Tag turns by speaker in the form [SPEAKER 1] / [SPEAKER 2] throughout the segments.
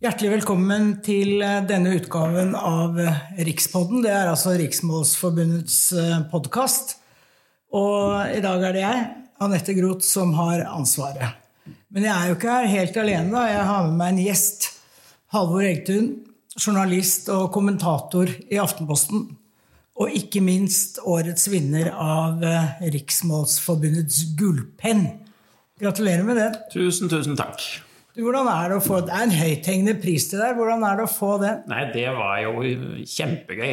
[SPEAKER 1] Hjertelig velkommen til eh, denne utgaven av eh, Rikspodden. Det er altså Riksmålsforbundets eh, podkast. Og i dag er det jeg, Anette Groth, som har ansvaret. Men jeg er jo ikke her helt alene. da. Jeg har med meg en gjest. Halvor Egtun, journalist og kommentator i Aftenposten. Og ikke minst årets vinner av Riksmålsforbundets gullpenn. Gratulerer med det.
[SPEAKER 2] Tusen, tusen takk.
[SPEAKER 1] Hvordan er Det å få, det er en høythengende pris til deg. Hvordan er det å få det?
[SPEAKER 2] Nei, det var jo kjempegøy.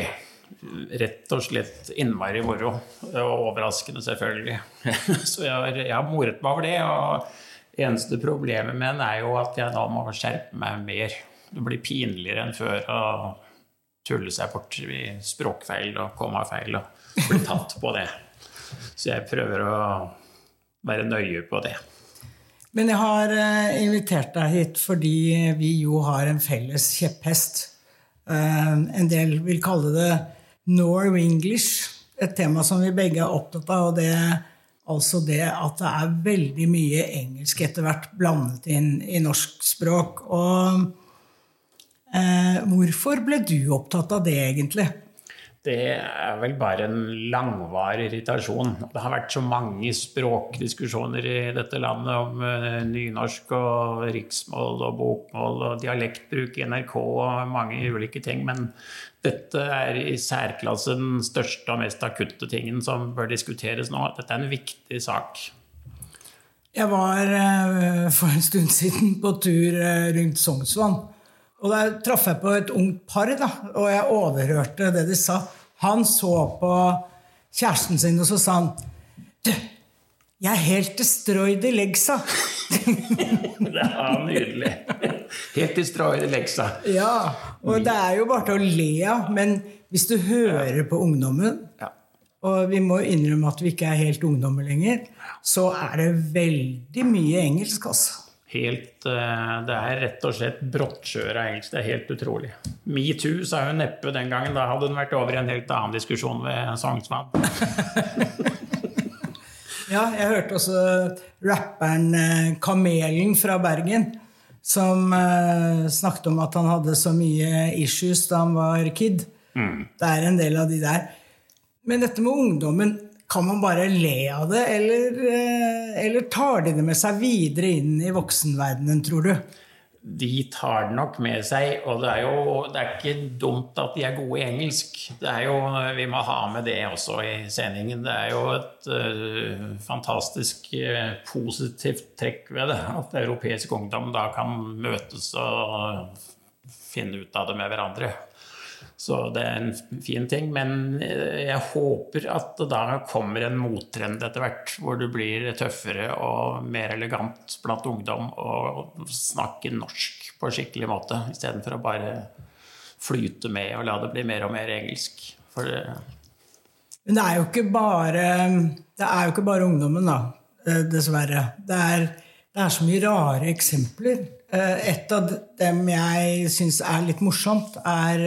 [SPEAKER 2] Rett og slett innmari moro. Og overraskende, selvfølgelig. Så jeg har, jeg har moret meg over det. Og eneste problemet med den er jo at jeg da må skjerpe meg mer. Det blir pinligere enn før å tulle seg bort i språkfeil og kommafeil og bli tatt på det. Så jeg prøver å være nøye på det.
[SPEAKER 1] Men jeg har uh, invitert deg hit fordi vi jo har en felles kjepphest. Uh, en del vil kalle det Nor-English, et tema som vi begge er opptatt av. og det Altså det at det er veldig mye engelsk etter hvert blandet inn i norsk språk. Og eh, hvorfor ble du opptatt av det, egentlig?
[SPEAKER 2] Det er vel bare en langvarig irritasjon. Det har vært så mange språkdiskusjoner i dette landet om uh, nynorsk og riksmål og bokmål og dialektbruk i NRK og mange ulike ting. Men dette er i særklasse den største og mest akutte tingen som bør diskuteres nå. Dette er en viktig sak.
[SPEAKER 1] Jeg var uh, for en stund siden på tur uh, rundt Sognsvann. Og der traff jeg på et ungt par, da, og jeg overhørte det de sa. Han så på kjæresten sin, og så sa han Du, jeg er helt destroyed i legsa.
[SPEAKER 2] det er nydelig. Helt destroyed i legsa.
[SPEAKER 1] Ja, og det er jo bare til å le av. Men hvis du hører på ungdommen, ja. og vi må innrømme at vi ikke er helt ungdommer lenger, så er det veldig mye engelsk, altså.
[SPEAKER 2] Helt, eh, det er rett og slett brottkjør av engelsk. Det er helt utrolig. Metoo sa hun neppe den gangen. Da hadde hun vært over i en helt annen diskusjon ved Sognsvann.
[SPEAKER 1] ja, jeg hørte også rapperen eh, Kamelen fra Bergen. Som uh, snakket om at han hadde så mye issues da han var kid. Mm. Det er en del av de der. Men dette med ungdommen kan man bare le av det, eller, eh, eller tar de det med seg videre inn i voksenverdenen, tror du?
[SPEAKER 2] De tar det nok med seg, og det er jo det er ikke dumt at de er gode i engelsk. Det er jo, Vi må ha med det også i sendingen. Det er jo et uh, fantastisk uh, positivt trekk ved det. At europeisk ungdom da kan møtes og finne ut av det med hverandre. Så det er en fin ting. Men eh, jeg håper at det da kommer en mottrend etter hvert, hvor du blir tøffere og mer elegant blant ungdom og snakker norsk på skikkelig måte, istedenfor å bare flyte med og la det bli mer og mer engelsk. For
[SPEAKER 1] men det er jo ikke bare, det er jo ikke bare ungdommen, da. Eh, dessverre. Det er, det er så mye rare eksempler. Eh, et av dem jeg syns er litt morsomt, er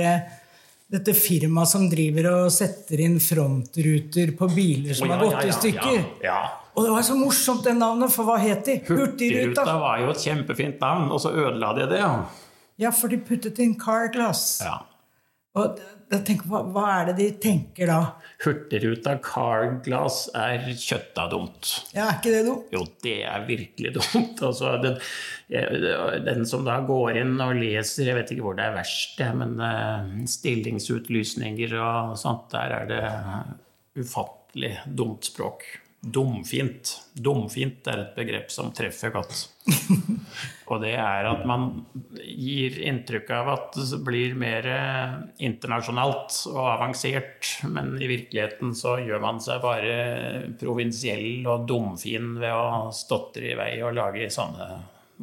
[SPEAKER 1] dette firmaet som driver og setter inn frontruter på biler som oh, ja, har gått i stykker. Ja, og det var så morsomt, det navnet, for hva het de?
[SPEAKER 2] Hurtigruta. Hurtigruta var jo et kjempefint navn, og så ødela de det. Ja,
[SPEAKER 1] ja for de puttet inn Carglass. Ja. Og tenker, hva, hva, er det de tenker da?
[SPEAKER 2] Hurtigruta Carglass er kjøtta dumt.
[SPEAKER 1] Ja, Er ikke det dumt?
[SPEAKER 2] Jo, det er virkelig dumt. Altså, den, den, som da går inn og leser Jeg vet ikke hvor det er verst, men uh, stillingsutlysninger og sånt, der er det ufattelig dumt språk. Dumfint. Dumfint er et begrep som treffer godt. Og det er at man gir inntrykk av at det blir mer eh, internasjonalt og avansert, men i virkeligheten så gjør man seg bare provinsiell og dumfin ved å stotre i vei og lage sånne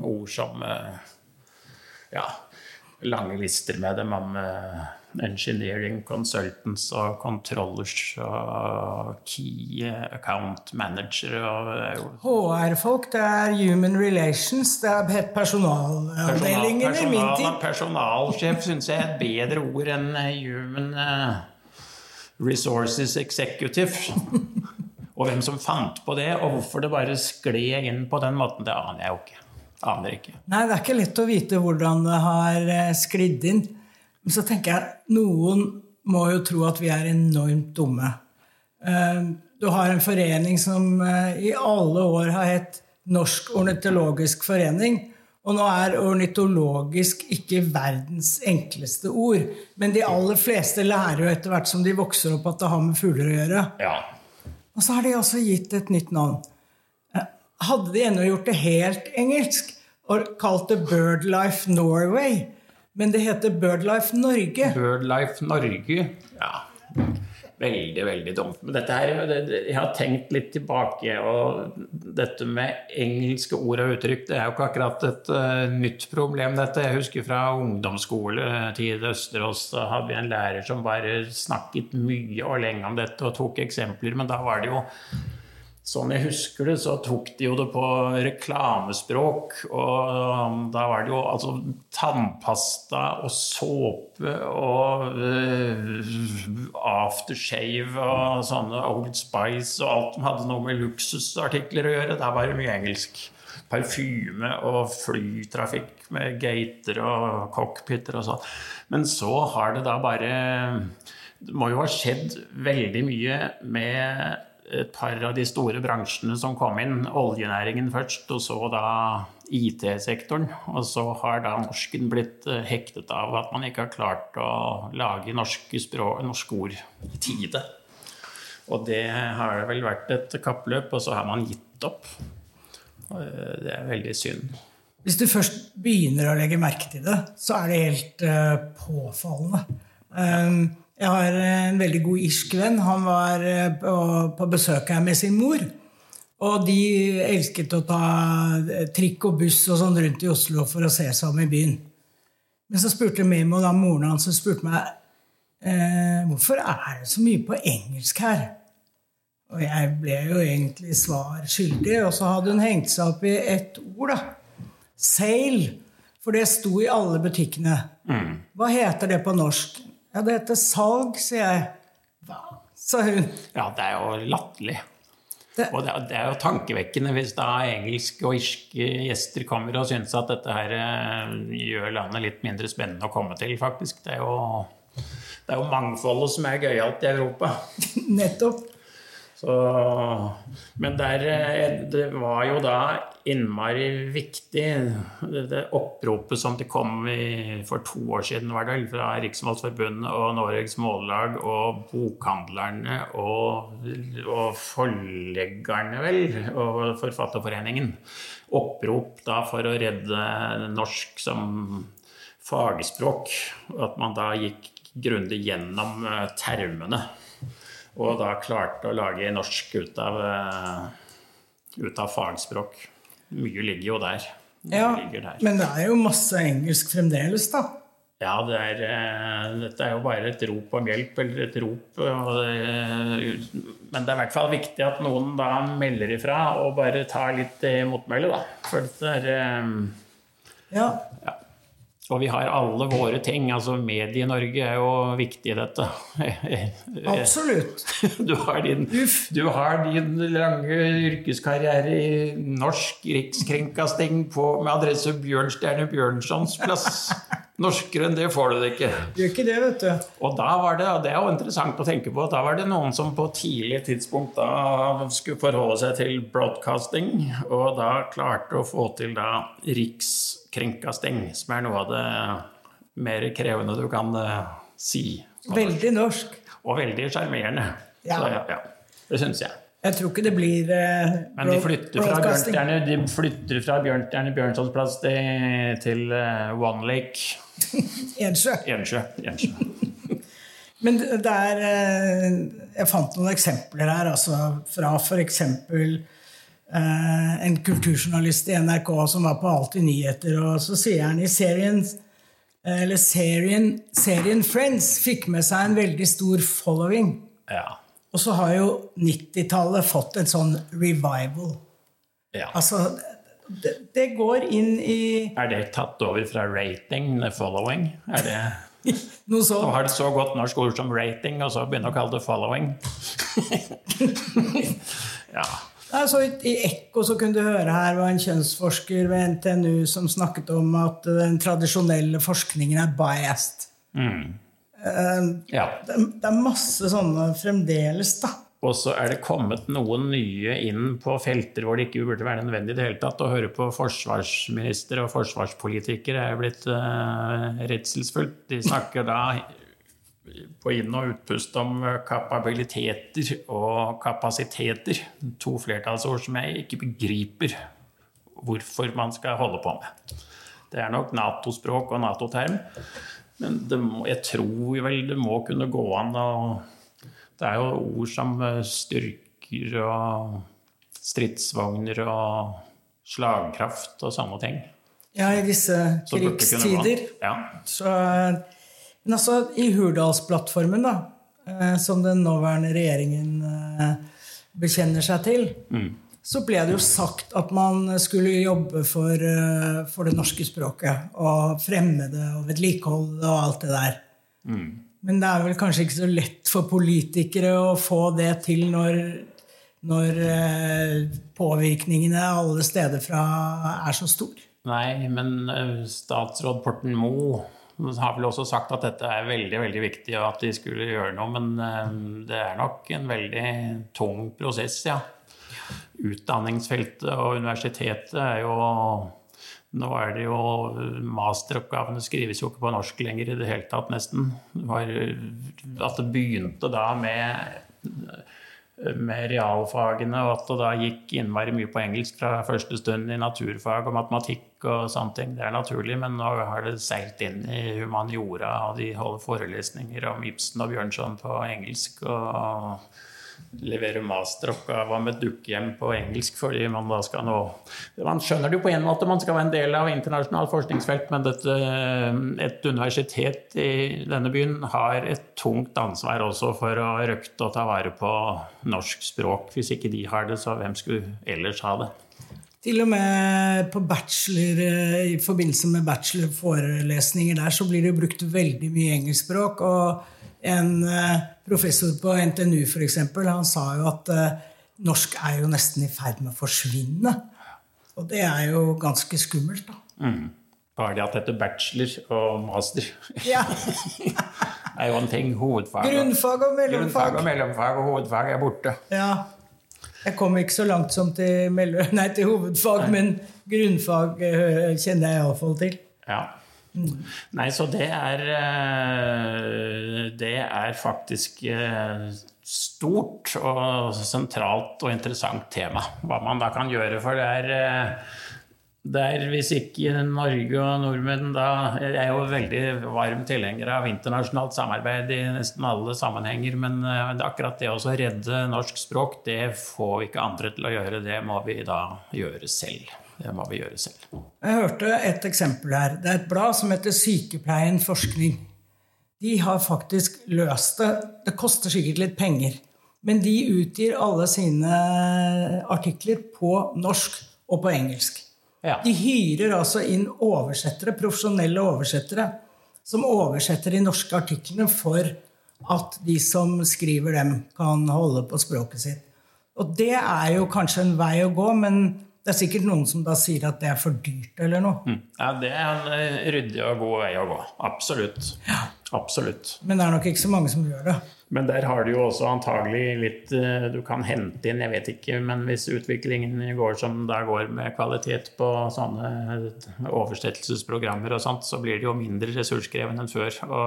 [SPEAKER 2] ord som eh, ja, lange lister med dem om eh, engineering consultants og controllers og key account manager.
[SPEAKER 1] HR-folk, det er human relations, det er het personalavdelingen personal,
[SPEAKER 2] i min tid. Personalsjef syns jeg er et bedre ord enn human eh, resources executive. og hvem som fant på det, og hvorfor det bare skled inn på den måten, det aner jeg jo ikke. Aner ikke.
[SPEAKER 1] Nei, det er ikke lett å vite hvordan det har eh, sklidd inn. Men så tenker jeg noen må jo tro at vi er enormt dumme. Eh, Du har en forening som eh, i alle år har hett Norsk ornitologisk forening. Og nå er ornitologisk ikke verdens enkleste ord. Men de aller fleste lærer jo etter hvert som de vokser opp, at det har med fugler å gjøre.
[SPEAKER 2] Ja.
[SPEAKER 1] Og så har de også gitt et nytt navn. Eh, Hadde de ennå gjort det helt engelsk og kalt det BirdLife Norway, men det heter BirdLife Norge
[SPEAKER 2] Birdlife Norge. Ja. Veldig, veldig dumt. Men dette her, jeg har tenkt litt tilbake, og dette med engelske ord og uttrykk, det er jo ikke akkurat et uh, nytt problem, dette. Jeg husker fra ungdomsskoletid i Østerås, da hadde vi en lærer som bare snakket mye og lenge om dette og tok eksempler, men da var det jo Sånn jeg husker det, så tok de jo det på reklamespråk. Og da var det jo altså tannpasta og såpe og uh, aftershave og sånne Old Spice og alt som hadde noe med luksusartikler å gjøre. Der var det mye engelsk. Parfyme og flytrafikk med gater og cockpiter og sånn. Men så har det da bare Det må jo ha skjedd veldig mye med et par av de store bransjene som kom inn. Oljenæringen først, og så da IT-sektoren. Og så har da norsken blitt eh, hektet av at man ikke har klart å lage norske, språk, norske ord i tide. Og det har vel vært et kappløp, og så har man gitt opp. Eh, Det er veldig synd.
[SPEAKER 1] Hvis du først begynner å legge merke til det, så er det helt eh, påfallende. Um, jeg har en veldig god irsk venn. Han var eh, på, på besøk her med sin mor. Og de elsket å ta eh, trikk og buss og sånn rundt i Oslo for å se seg om i byen. Men så spurte Memo, da moren hans, så spurte meg eh, hvorfor er det så mye på engelsk her. Og jeg ble jo egentlig svar skyldig, og så hadde hun hengt seg opp i ett ord, da. Sale. For det sto i alle butikkene. Hva heter det på norsk? Ja, det heter salg, sier jeg. Hva? sa hun.
[SPEAKER 2] Ja, det er jo latterlig.
[SPEAKER 1] Det-
[SPEAKER 2] Og det er, det er jo tankevekkende hvis da engelske og irske gjester kommer og syns at dette her eh, gjør landet litt mindre spennende å komme til, faktisk. Det er jo, det er jo mangfoldet som er gøyalt i Europa.
[SPEAKER 1] Nettopp.
[SPEAKER 2] Så, men der, eh, det var jo da innmari viktig, det, oppropet som det kom i, for to år siden, var det fra Riksmålsforbundet og Norges Mållag og bokhandlerne og, og forleggerne, vel, og Forfatterforeningen. Opprop da for å redde norsk som fagspråk. At man da gikk grundig gjennom eh, termene. Og da klarte å lage norsk ut av, eh, ut av fagspråk. Mye ligger jo der. Mye
[SPEAKER 1] Ja,
[SPEAKER 2] der.
[SPEAKER 1] men det er jo masse engelsk fremdeles, da.
[SPEAKER 2] Ja, det er, eh, dette er jo bare et rop om hjelp, eller et rop. Og det, men det er i hvert fall viktig at noen da melder ifra og bare tar litt eh, motmæle, da. For det er eh,
[SPEAKER 1] Ja,
[SPEAKER 2] ja. Og vi har alle våre ting. altså Medie-Norge er jo viktig i dette.
[SPEAKER 1] absolutt.
[SPEAKER 2] Du har, din, du har din lange yrkeskarriere i norsk rikskringkasting på, med adresse Bjørnstjerne Bjørnsons plass. Norskere enn det får du det ikke.
[SPEAKER 1] Gjør ikke det, vet du.
[SPEAKER 2] Og da var det, og det er jo interessant å tenke på, da var det noen som på tidlig tidspunkt da skulle forholde seg til broadcasting, og da klarte å få til da rikskringkasting, som er noe av det mer krevende du kan eh, si.
[SPEAKER 1] Veldig norsk.
[SPEAKER 2] Og veldig sjarmerende.
[SPEAKER 1] Ja,
[SPEAKER 2] ja. Det syns jeg.
[SPEAKER 1] Jeg tror ikke det blir eh,
[SPEAKER 2] Men de flytter fra. Bjørnstjerne, de flytter fra Bjørnstjerne Bjørnsons plass til, til uh, One Lake
[SPEAKER 1] Ensjø.
[SPEAKER 2] Ensjø. Ensjø.
[SPEAKER 1] Men det det er eh, Jeg fant noen eksempler her, altså fra f.eks. Eh, en kulturjournalist i NRK som var på Alltid nyheter, og så sier han i serien eller serien, serien Friends fikk med seg en veldig stor following.
[SPEAKER 2] Ja.
[SPEAKER 1] Og så har jo 90-tallet fått en sånn revival.
[SPEAKER 2] ja.
[SPEAKER 1] Altså, det, det går inn i
[SPEAKER 2] Er det tatt over fra rating, the following? Er det,
[SPEAKER 1] noe
[SPEAKER 2] og
[SPEAKER 1] sånt.
[SPEAKER 2] har det så godt norsk ord som rating, og så begynne å kalle det following? ja.
[SPEAKER 1] Altså, I Ekko så kunne du høre her var en kjønnsforsker ved NTNU som snakket om at den tradisjonelle forskningen er biased.
[SPEAKER 2] Mm.
[SPEAKER 1] Eh,
[SPEAKER 2] Ja.
[SPEAKER 1] Det, det er masse sånne fremdeles, da.
[SPEAKER 2] Og så er det kommet noen nye inn på felter hvor det ikke burde være nødvendig i det hele tatt. Å høre på forsvarsminister og forsvarspolitikere er blitt uh, redselsfullt. De snakker da på inn- og utpust om kapabiliteter og kapasiteter. To flertallsord som jeg ikke begriper hvorfor man skal holde på med. Det er nok Nato-språk og Nato-term, men det må, jeg tror vel det må kunne gå an å Det er jo ord som eh, styrker og stridsvogner og slagkraft og sånne ting.
[SPEAKER 1] Ja, i disse krigstider.
[SPEAKER 2] Ja.
[SPEAKER 1] Så, men altså, i Hurdalsplattformen, da, eh, som den nåværende regjeringen eh, bekjenner seg til, så ble det jo sagt at man skulle jobbe for, eh, for det norske språket. Og fremme det og vedlikeholde det og alt det der. Men det er vel kanskje ikke så lett for politikere å få det til når, når eh, påvirkningene alle steder fra er så stor.
[SPEAKER 2] Nei, men eh, statsråd Porten Moe har vel også sagt at dette er veldig veldig viktig, og at de skulle gjøre noe. Men det er nok en veldig tung prosess, ja. Utdanningsfeltet og universitetet er jo Nå er det jo Masteroppgavene skrives jo ikke på norsk lenger i det hele tatt, nesten. At det begynte da med med realfagene, og at det da gikk innmari mye på engelsk fra første stund i naturfag og matematikk og sånne ting. Det er naturlig, men nå har det seilt inn i humaniora, og de holder forelesninger om Ibsen og Bjørnson på engelsk. og leverer masteroppgave med dukkehjem på engelsk fordi man da skal nå Man skjønner det jo på en måte, man skal være en del av internasjonalt forskningsfelt, men dette, et universitet i denne byen har et tungt ansvar også for å røkte og ta vare på norsk språk. Hvis ikke de har det, så hvem skulle ellers ha det?
[SPEAKER 1] Til og med på bachelor, eh, i forbindelse med bachelorforelesninger der, så blir det brukt veldig mye engelskspråk. Og en eh, professor på NTNU for eksempel, han sa jo at eh, norsk er jo nesten i ferd med å forsvinne. Og det er jo ganske skummelt, da.
[SPEAKER 2] Mm. Bare det at dette bachelor og master
[SPEAKER 1] Ja.
[SPEAKER 2] det er jo en ting. Hovedfag
[SPEAKER 1] Grunnfag og mellomfag.
[SPEAKER 2] grunnfag og mellomfag og hovedfag er borte.
[SPEAKER 1] Ja. Jeg kom ikke så langt som til, nei, til hovedfag, men grunnfag eh, kjenner jeg iallfall til.
[SPEAKER 2] Ja. Nei, så det er eh, Det er faktisk eh, stort og sentralt og interessant tema. Hva man da kan gjøre. For det er der er hvis ikke Norge og nordmenn da Jeg er jo veldig varm tilhenger av internasjonalt samarbeid i nesten alle sammenhenger, men eh, akkurat det å redde norsk språk, det får vi ikke andre til å gjøre. Det må vi da gjøre selv. Må vi gjøre selv.
[SPEAKER 1] Jeg hørte et eksempel her. Det er et blad som heter Sykepleien forskning. De har faktisk løst det. Det koster sikkert litt penger. Men de utgir alle sine artikler på norsk og på engelsk.
[SPEAKER 2] Ja.
[SPEAKER 1] De hyrer altså inn oversettere, profesjonelle oversettere, som oversetter de norske artiklene for at de som skriver dem, kan holde på språket sitt. Og det er jo kanskje en vei å gå, men det er sikkert noen som da sier at det er for dyrt eller noe.
[SPEAKER 2] Mm. Ja, det er en eh, ryddig og god vei å gå. Absolutt. Absolutt.
[SPEAKER 1] Men det er nok ikke så mange som gjør det.
[SPEAKER 2] Men der har du jo også antagelig litt eh, du kan hente inn, jeg vet ikke, men hvis utviklingen går som det går med kvalitet på sånne oversettelsesprogrammer og sånt, så blir det jo mindre ressurskrevende enn før å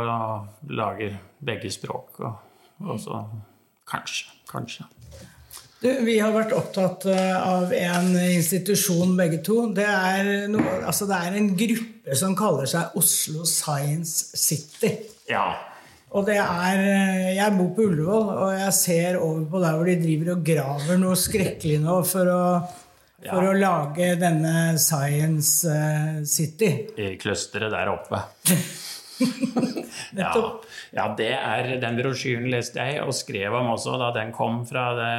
[SPEAKER 2] lage begge språk. Og, og så kanskje, kanskje.
[SPEAKER 1] Du, vi har vært opptatt eh, av en institusjon begge to. Det er, noe, altså det er en gruppe som kaller seg Oslo Science City.
[SPEAKER 2] Ja.
[SPEAKER 1] Og det er eh, Jeg bor på Ullevål, og jeg ser over på der hvor de driver og graver noe skrekkelig nå for å, for å lage denne Science eh, City.
[SPEAKER 2] I clusteret der oppe. Ja, ja, det er den brosjyren leste jeg og skrev om også da den kom fra det,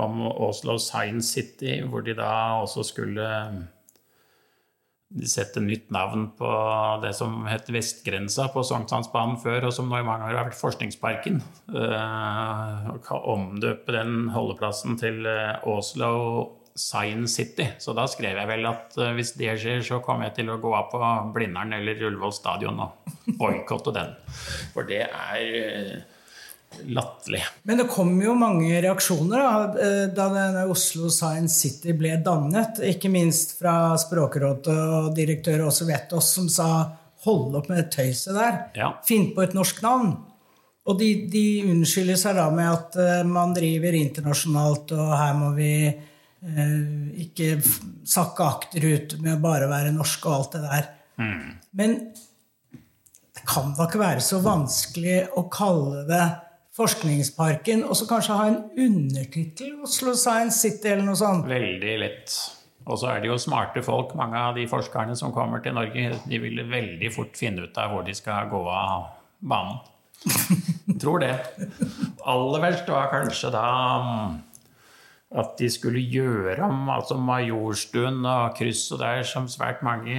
[SPEAKER 2] om Oslo Science City, hvor de da også skulle sette nytt navn på det som het Vestgrensa på Sankthansbanen før, og som nå i mange år har vært Forskningsparken. Uh, omdøpe den holdeplassen til uh, Oslo Science City. Så da skrev jeg vel at uh, hvis det skjer, så kommer jeg til å gå av på Blindern eller Ullevål stadion og boikotte den. For det er latterlig.
[SPEAKER 1] Men det kom jo mange reaksjoner da, eh, da denne Oslo Science City ble dannet. Ikke minst fra Språkrådet og direktør Åse Vetås, som sa 'hold opp med det tøyset der'.
[SPEAKER 2] Ja.
[SPEAKER 1] Finn på et norsk navn. Og de, de, unnskylder seg da med at man driver internasjonalt, og her må vi ikke sakke akterut med å bare være norsk og alt det der. Mm. Men det kan da ikke være så vanskelig å kalle det Forskningsparken, og så kanskje ha en undertittel Oslo Science City eller noe sånt?
[SPEAKER 2] Veldig lett. Og så er det jo smarte folk, mange av de forskerne som kommer til Norge. De vil veldig fort finne ut av hvor de skal gå av banen. Tror det. Aller verst var kanskje da at de skulle gjøre om altså Majorstuen og krysset der, som svært mange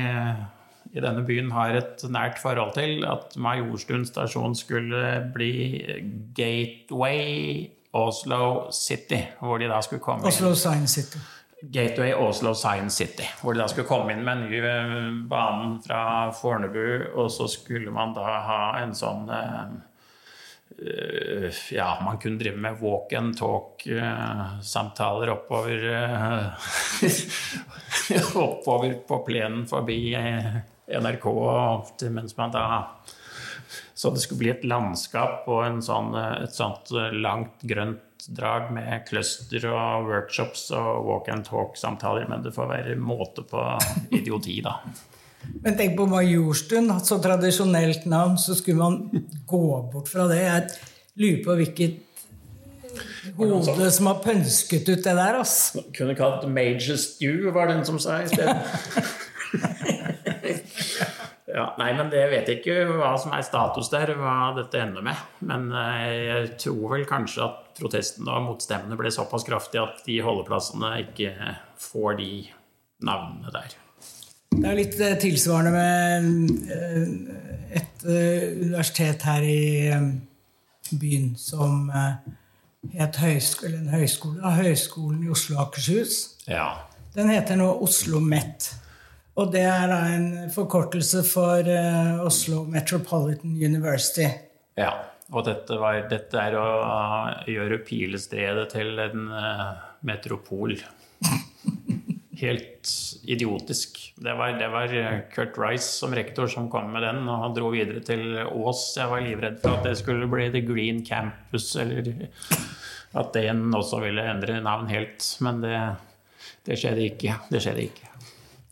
[SPEAKER 2] i denne byen har et nært forhold til, at Majorstuen stasjon skulle bli Gateway Oslo City, hvor de da skulle komme
[SPEAKER 1] Oslo Science City.
[SPEAKER 2] Gateway Oslo Science City, hvor de da skulle komme inn med en ny eh, bane fra Fornebu, og så skulle man da ha en sånn uh, ja, man kunne drive med walk and talk-samtaler uh, oppover uh, Oppover på plenen forbi NRK mens man da Så det skulle bli et landskap og sånn, et sånt langt grønt drag med cluster og workshops og walk and talk-samtaler. Men det får være måte på idioti, da.
[SPEAKER 1] Men tenk på Majorstuen, så tradisjonelt navn, så skulle man gå bort fra det. Jeg lurer på hvilket hode som har pønsket ut det der, ass.
[SPEAKER 2] Kunne kalt Major Stew, var den som sa i stedet. Ja, nei, men det vet jeg ikke hva som er status der, hva dette ender med. Men eh, jeg tror vel kanskje at protestene og motstemmene ble såpass kraftige at de holdeplassene ikke får de navnene der.
[SPEAKER 1] Det er litt eh, tilsvarende med eh, et universitet her i byen som het høyskole, en høyskole, Høgskolen i Oslo og Akershus.
[SPEAKER 2] Ja.
[SPEAKER 1] Den heter nå Oslo MET. Og det er da en forkortelse for Oslo Metropolitan University.
[SPEAKER 2] Ja, og dette, var, dette er å gjøre Pilestredet til en metropol. Helt idiotisk. Det var, det var, Kurt Rice som rektor som kom med den, og han dro videre til Ås. Jeg var livredd for at det skulle bli The Green Campus, eller at den også ville endre navn helt. Men det, det skjedde ikke. Det skjedde ikke.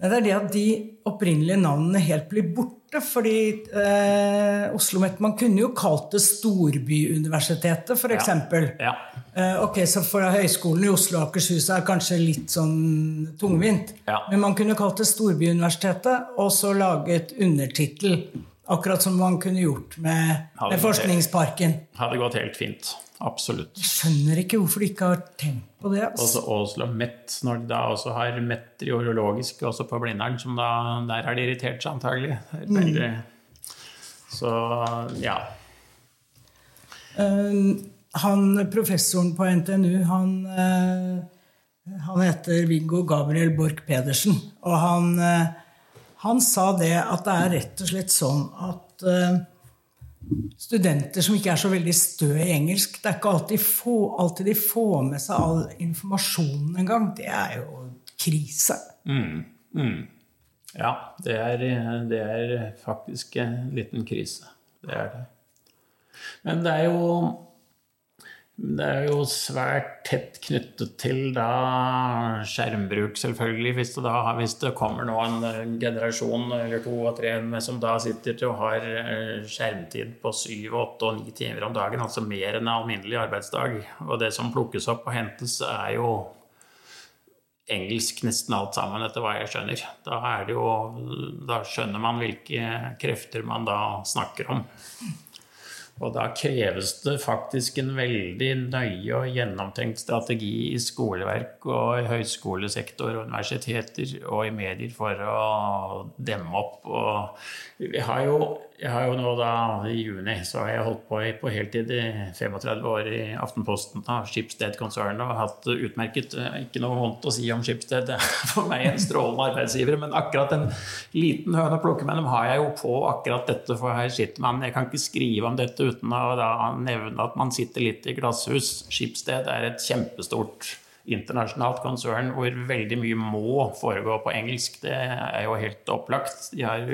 [SPEAKER 1] Det er det at de opprinnelige navnene helt blir borte. Fordi eh, Oslo Met Man kunne jo kalt det Storbyuniversitetet, f.eks.
[SPEAKER 2] Ja. ja.
[SPEAKER 1] Eh, ok, Så for Høgskolen i Oslo og Akershus er kanskje litt sånn tungvint.
[SPEAKER 2] Ja.
[SPEAKER 1] Men man kunne kalt det Storbyuniversitetet, og så laget undertittel. Akkurat som man kunne gjort med, med Forskningsparken.
[SPEAKER 2] Hadde gått helt fint. Absolutt.
[SPEAKER 1] Jeg skjønner ikke hvorfor de ikke har tenkt på det.
[SPEAKER 2] Altså. Også Oslo Met, når de da også har meteorologisk også på Blindern, som da der har de irritert seg antagelig. Veldig. Mm. Så ja.
[SPEAKER 1] Uh, han professoren på NTNU, han, uh, han heter Viggo Gabriel Borch Pedersen. Og han, uh, han, sa det at det er rett og slett sånn at studenter som ikke er så veldig stø i engelsk. Det er ikke alltid, få, alltid de får med seg all informasjonen engang. Det er jo krise.
[SPEAKER 2] Mm, mm. Ja, det er, det er, faktisk en liten krise. Det er det. Men det er jo det er jo svært tett knyttet til da skjermbruk, selvfølgelig. Hvis det, da, hvis det kommer nå en eh, generasjon eller to og tre som da sitter til å ha eh, skjermtid på syv, åtte og ni timer om dagen, altså mer enn en alminnelig arbeidsdag, og det som plukkes opp og hentes, er jo engelsk nesten alt sammen, etter hva jeg skjønner. Da, jo, da skjønner man hvilke krefter man da snakker om. Og da kreves det faktisk en veldig nøye og gjennomtenkt strategi i skoleverk og i høyskolesektor og universiteter og i medier for å demme opp. Og vi har jo, jeg har jo nå da i juni så har jeg holdt på på heltid i 35 år i Aftenposten av Schibsted-konsernet og hatt utmerket Ikke noe vondt å si om Schibsted, det er for meg en strålende arbeidsgiver, men akkurat en liten høne å plukke med dem har jeg jo på akkurat dette, for her sitter man Jeg kan ikke skrive om dette uten å nevne at man sitter litt i glasshus. Skipsted er et kjempestort internasjonalt konsern hvor veldig mye må foregå på engelsk. Det er jo helt opplagt. De har,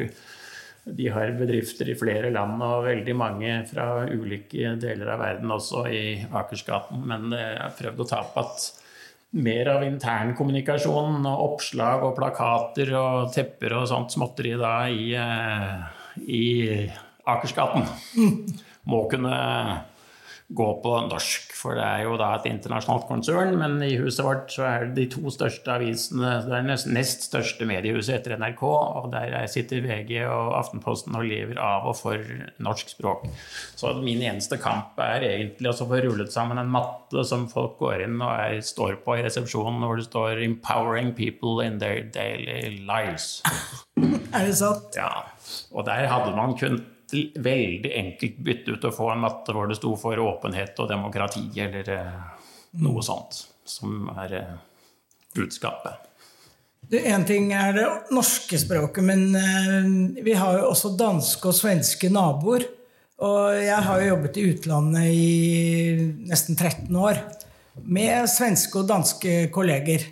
[SPEAKER 2] de har bedrifter i flere land og veldig mange fra ulike deler av verden også i Akersgaten. Men jeg har prøvd å ta opp at mer av internkommunikasjon og oppslag og plakater og tepper og sånt småtteri da i, eh, i Akersgaten. Må kunne gå på norsk, for det er jo da et internasjonalt konsern. Men i huset vårt så er det de to største avisene, det er nest, nest største mediehuset etter NRK. Og der sitter VG og Aftenposten og lever av og for norsk språk. Så min eneste kamp er egentlig å få rullet sammen en matte som folk går inn og er, står på i resepsjonen, hvor det står 'Empowering people in their daily lives'.
[SPEAKER 1] er det sant?
[SPEAKER 2] Ja. Og der hadde man kunnet veldig enkelt bytte ut og få en matte hvor det sto for åpenhet og demokrati, eller eh, noe sånt, som er eh, budskapet.
[SPEAKER 1] Én ting er det norske språket, men uh, vi har jo også danske og svenske naboer. Og jeg har jo jobbet i utlandet i nesten 13 år med svenske og danske kolleger.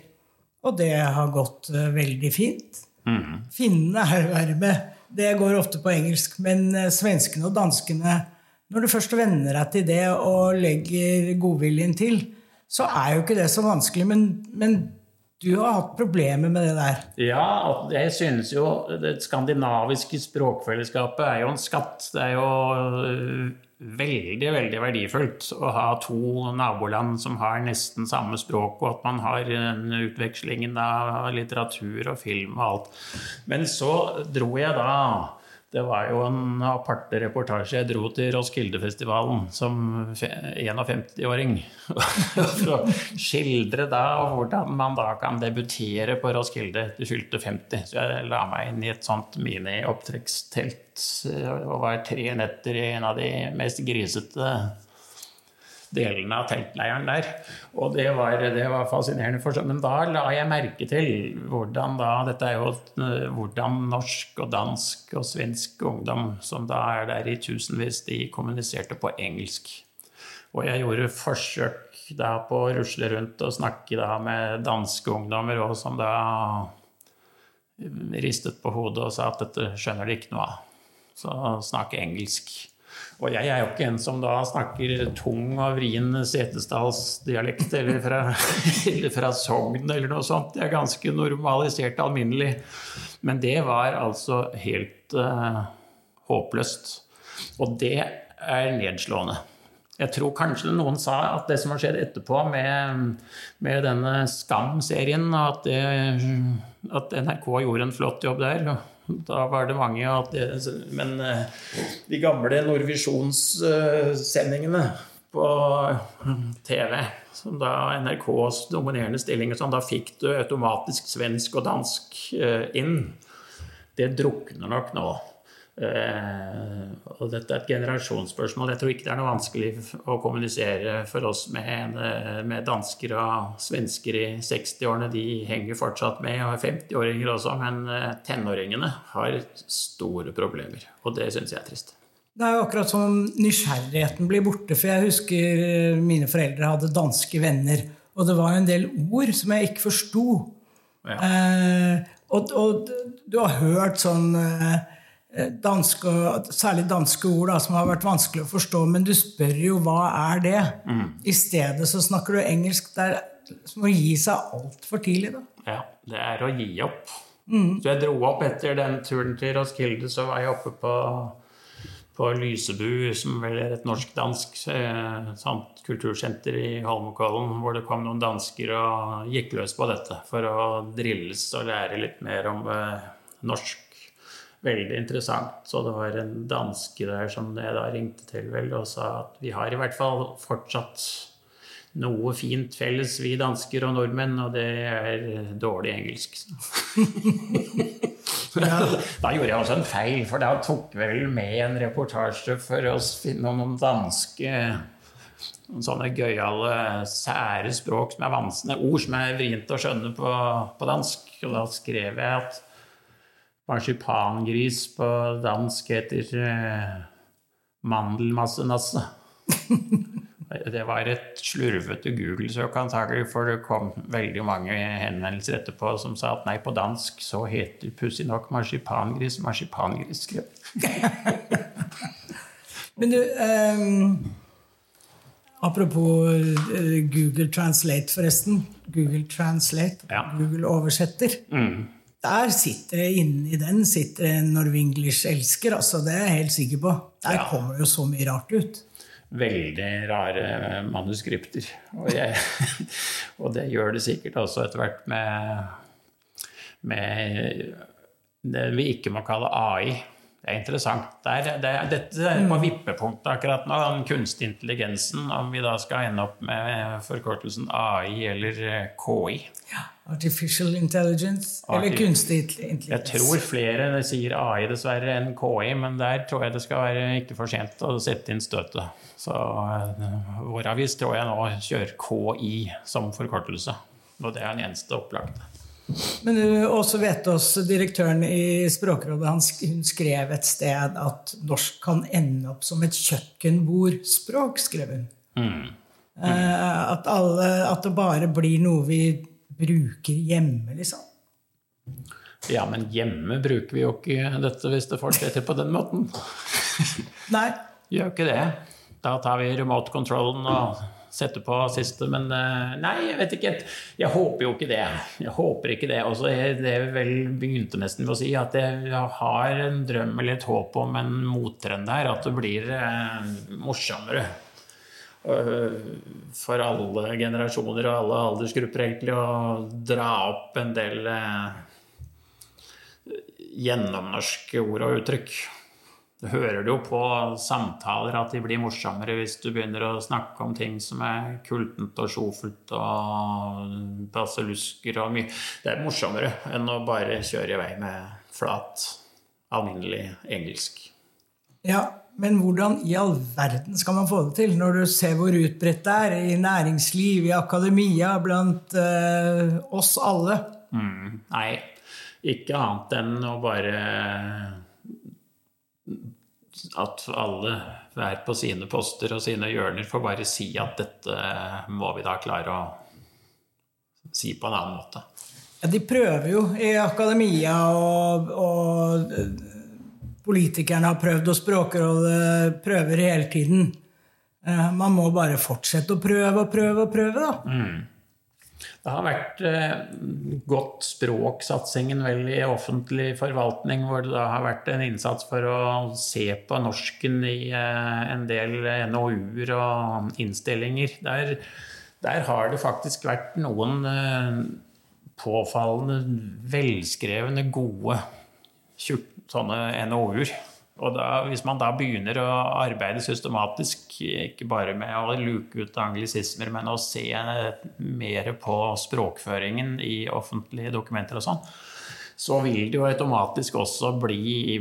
[SPEAKER 1] Og det har gått veldig fint. Mm. Finnene er verre med. Det går ofte på engelsk, men eh, svenskene og danskene Når du først venner deg til det og legger godviljen til, så er jo ikke det så vanskelig. Men, men du har hatt problemer med det der?
[SPEAKER 2] Ja, jeg synes jo det skandinaviske språkfellesskapet er jo en skatt. Det er jo veldig veldig verdifullt å ha to naboland som har nesten samme språk, og at man har utvekslingen av litteratur og film og alt. Men så dro jeg da det var jo en aparte reportasje. Jeg dro til Roskildefestivalen som 51-åring. For å skildre da hvordan man da kan debutere på Roskilde til fylte 50. Så jeg la meg inn i et sånt mini-opptrekkstelt og var tre netter i en av de mest grisete delene av teltleiren der. Og det var, det var fascinerende. For, men da la jeg merke til hvordan da Dette er jo hvordan norsk og dansk og svensk ungdom som da er der i tusenvis, de kommuniserte på engelsk. Og jeg gjorde forsøk da på å rusle rundt og snakke da med danske ungdommer òg, som da ristet på hodet og sa at dette skjønner de ikke noe av. Så snakke engelsk. Og jeg er jo ikke en som da snakker tung og vrien setesdalsdialekt eller fra, fra Sogn eller noe sånt. Det er ganske normalisert alminnelig. Men det var altså helt uh, håpløst. Og det er nedslående. Jeg tror kanskje noen sa at det som har skjedd etterpå med, med denne Skam-serien, at, at, NRK gjorde en flott jobb der da var det mange det, Men eh, de gamle Nordvisjonssendingene på TV, som da NRKs dominerende stilling, sånn, da fikk du automatisk svensk og dansk eh, inn, det drukner nok nå. Uh, og dette er et generasjonsspørsmål. Jeg tror ikke det er noe vanskelig å kommunisere for oss med, eh, med dansker og svensker i 60-årene. De henger fortsatt med, og er 50-åringer også, men uh, tenåringene har store problemer. Og det syns jeg er trist.
[SPEAKER 1] Det er jo akkurat som nysgjerrigheten blir borte. For jeg husker mine foreldre hadde danske venner, og det var en del ord som jeg ikke forsto. Ja. Eh, og, og, du har hørt sånn Eh, danske, særlig danske ord da, som har vært vanskelig å forstå, men du spør jo hva er det? Mm. I stedet så snakker du engelsk. Det er som å gi seg altfor tidlig. da.
[SPEAKER 2] Ja, det er å gi opp. Mm. Så jeg dro opp etter den turen til Roskilde, så var jeg oppe på, på Lysebu, som vel er et norsk-dansk eh, kultursenter i Holmenkollen, hvor det kom noen dansker og gikk løs på dette for å drilles og lære litt mer om eh, norsk veldig interessant. Så det var en danske der som jeg da ringte til vel og sa at vi har i hvert fall fortsatt noe fint felles, vi dansker og nordmenn, og det er dårlig engelsk. da gjorde jeg også en feil, for da tok vel med en reportasje for å finne noen danske noen sånne gøyale, sære språk som er vansende, ord som er vrient å skjønne på, på dansk. Og da skrev jeg at marsipangris på dansk heter eh, mandelmassenasse. Det var et slurvete Google-søk antagelig, for det kom veldig mange henvendelser etterpå som sa at nei, på dansk så heter pussig nok marsipangris marsipangris.
[SPEAKER 1] Men du eh, Apropos Google Translate, forresten. Google Translate,
[SPEAKER 2] Ja.
[SPEAKER 1] Google oversetter.
[SPEAKER 2] Mm.
[SPEAKER 1] Der sitter det inni den sitter det en Norwenglish-elsker, altså. Det er jeg helt sikker på. Der
[SPEAKER 2] Ja.
[SPEAKER 1] kommer det jo så mye rart ut.
[SPEAKER 2] veldig rare manuskripter. Og, jeg, og det gjør det sikkert også etter hvert med, med det vi ikke må kalle AI. Det er interessant. Det er, det er, dette er på vippepunktet akkurat nå, den kunstig intelligensen, om vi da skal ende opp med forkortelsen AI eller KI.
[SPEAKER 1] Ja, Artificial intelligence. Eller kunstig intelligens.
[SPEAKER 2] Jeg tror flere sier AI dessverre enn KI, men der tror jeg det skal være ikke for sent å sette inn støtet. Så eh, vår avis tror jeg nå kjører KI som forkortelse. Og det er den eneste opplagte.
[SPEAKER 1] Men Og så vet oss direktøren i Språkrådet, han, hun skrev et sted at norsk kan ende opp som et kjøkkenbordspråk, skrev hun.
[SPEAKER 2] Mm.
[SPEAKER 1] Mm. at, alle, at det bare blir noe vi bruker hjemme, liksom.
[SPEAKER 2] Ja, men hjemme bruker vi jo ikke dette hvis det fortsetter på den måten.
[SPEAKER 1] Nei.
[SPEAKER 2] Gjør ikke det. Da tar vi remote controllen og setter på siste, men eh, nei, jeg vet ikke. Jeg håper jo ikke det. Jeg håper ikke det. Også det jeg vel begynte nesten med å si, at jeg har en drøm eller et håp om en mottrend her, at det blir eh, morsommere. eh, For alle generasjoner og alle aldersgrupper, egentlig, å dra opp en del gjennomnorske ord og uttrykk. Du hører det jo på samtaler at de blir morsommere hvis du begynner å snakke om ting som er kultent og sjofelt og baselusker og mye. Det er morsommere enn å bare kjøre i vei med flat, alminnelig engelsk.
[SPEAKER 1] Ja, men hvordan i all verden skal man få det til, når du ser hvor utbredt det er i næringsliv, i akademia, blant eh, oss alle?
[SPEAKER 2] Mm, nei, ikke annet enn å bare At alle hver på sine poster og sine hjørner får bare si at dette må vi da klare å si på en annen måte.
[SPEAKER 1] Ja, de prøver jo i akademia, og, og eh, politikerne har prøvd, og Språkrådet prøver hele tiden. Eh, Man må bare fortsette å prøve og prøve og prøve, da.
[SPEAKER 2] Det har vært eh, godt språksatsingen vel i offentlig forvaltning, hvor det da har vært en innsats for å se på norsken i eh, en del NOU-er og innstillinger. Der, der har det faktisk vært noen eh, påfallende velskrevne, gode tjukk- sånne NOU-er. Og da, hvis man da begynner å arbeide systematisk, ikke bare med å luke ut anglisismer, men å se mer på språkføringen i offentlige dokumenter og sånn, så vil det jo automatisk også bli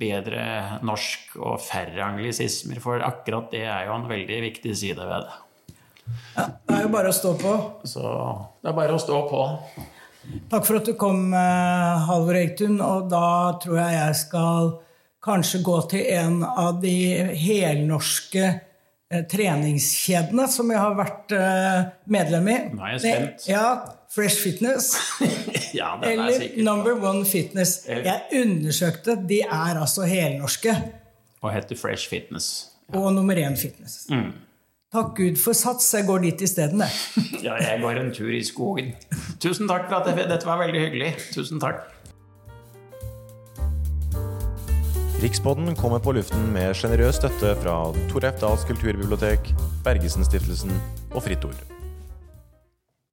[SPEAKER 2] bedre norsk og færre anglisismer. For akkurat det er jo en veldig viktig side ved det.
[SPEAKER 1] Ja, det er jo bare å stå på.
[SPEAKER 2] Så det er bare å stå på.
[SPEAKER 1] Takk for at du kom, eh, Halvor Egtun. Og da tror jeg jeg skal kanskje gå til en av de helnorske eh, treningskjedene som jeg har vært eh, medlem i.
[SPEAKER 2] Nå er jeg spent.
[SPEAKER 1] Ja, Fresh Fitness.
[SPEAKER 2] Ja, den er
[SPEAKER 1] Eller
[SPEAKER 2] sikkert
[SPEAKER 1] Number One Fitness. Jeg undersøkte. De er altså helnorske.
[SPEAKER 2] Og heter Fresh Fitness.
[SPEAKER 1] Og nummer én Fitness.
[SPEAKER 2] Mm.
[SPEAKER 1] Takk Gud for sats. Jeg går dit isteden, jeg.
[SPEAKER 2] Ja, jeg går en tur i skogen. Tusen takk for at jeg, dette var veldig hyggelig. Tusen takk.
[SPEAKER 3] Rikspodden kommer på luften med sjenerøs støtte fra Tor. Dahls kulturbibliotek, Bergesen-stiftelsen og Fritt Ord.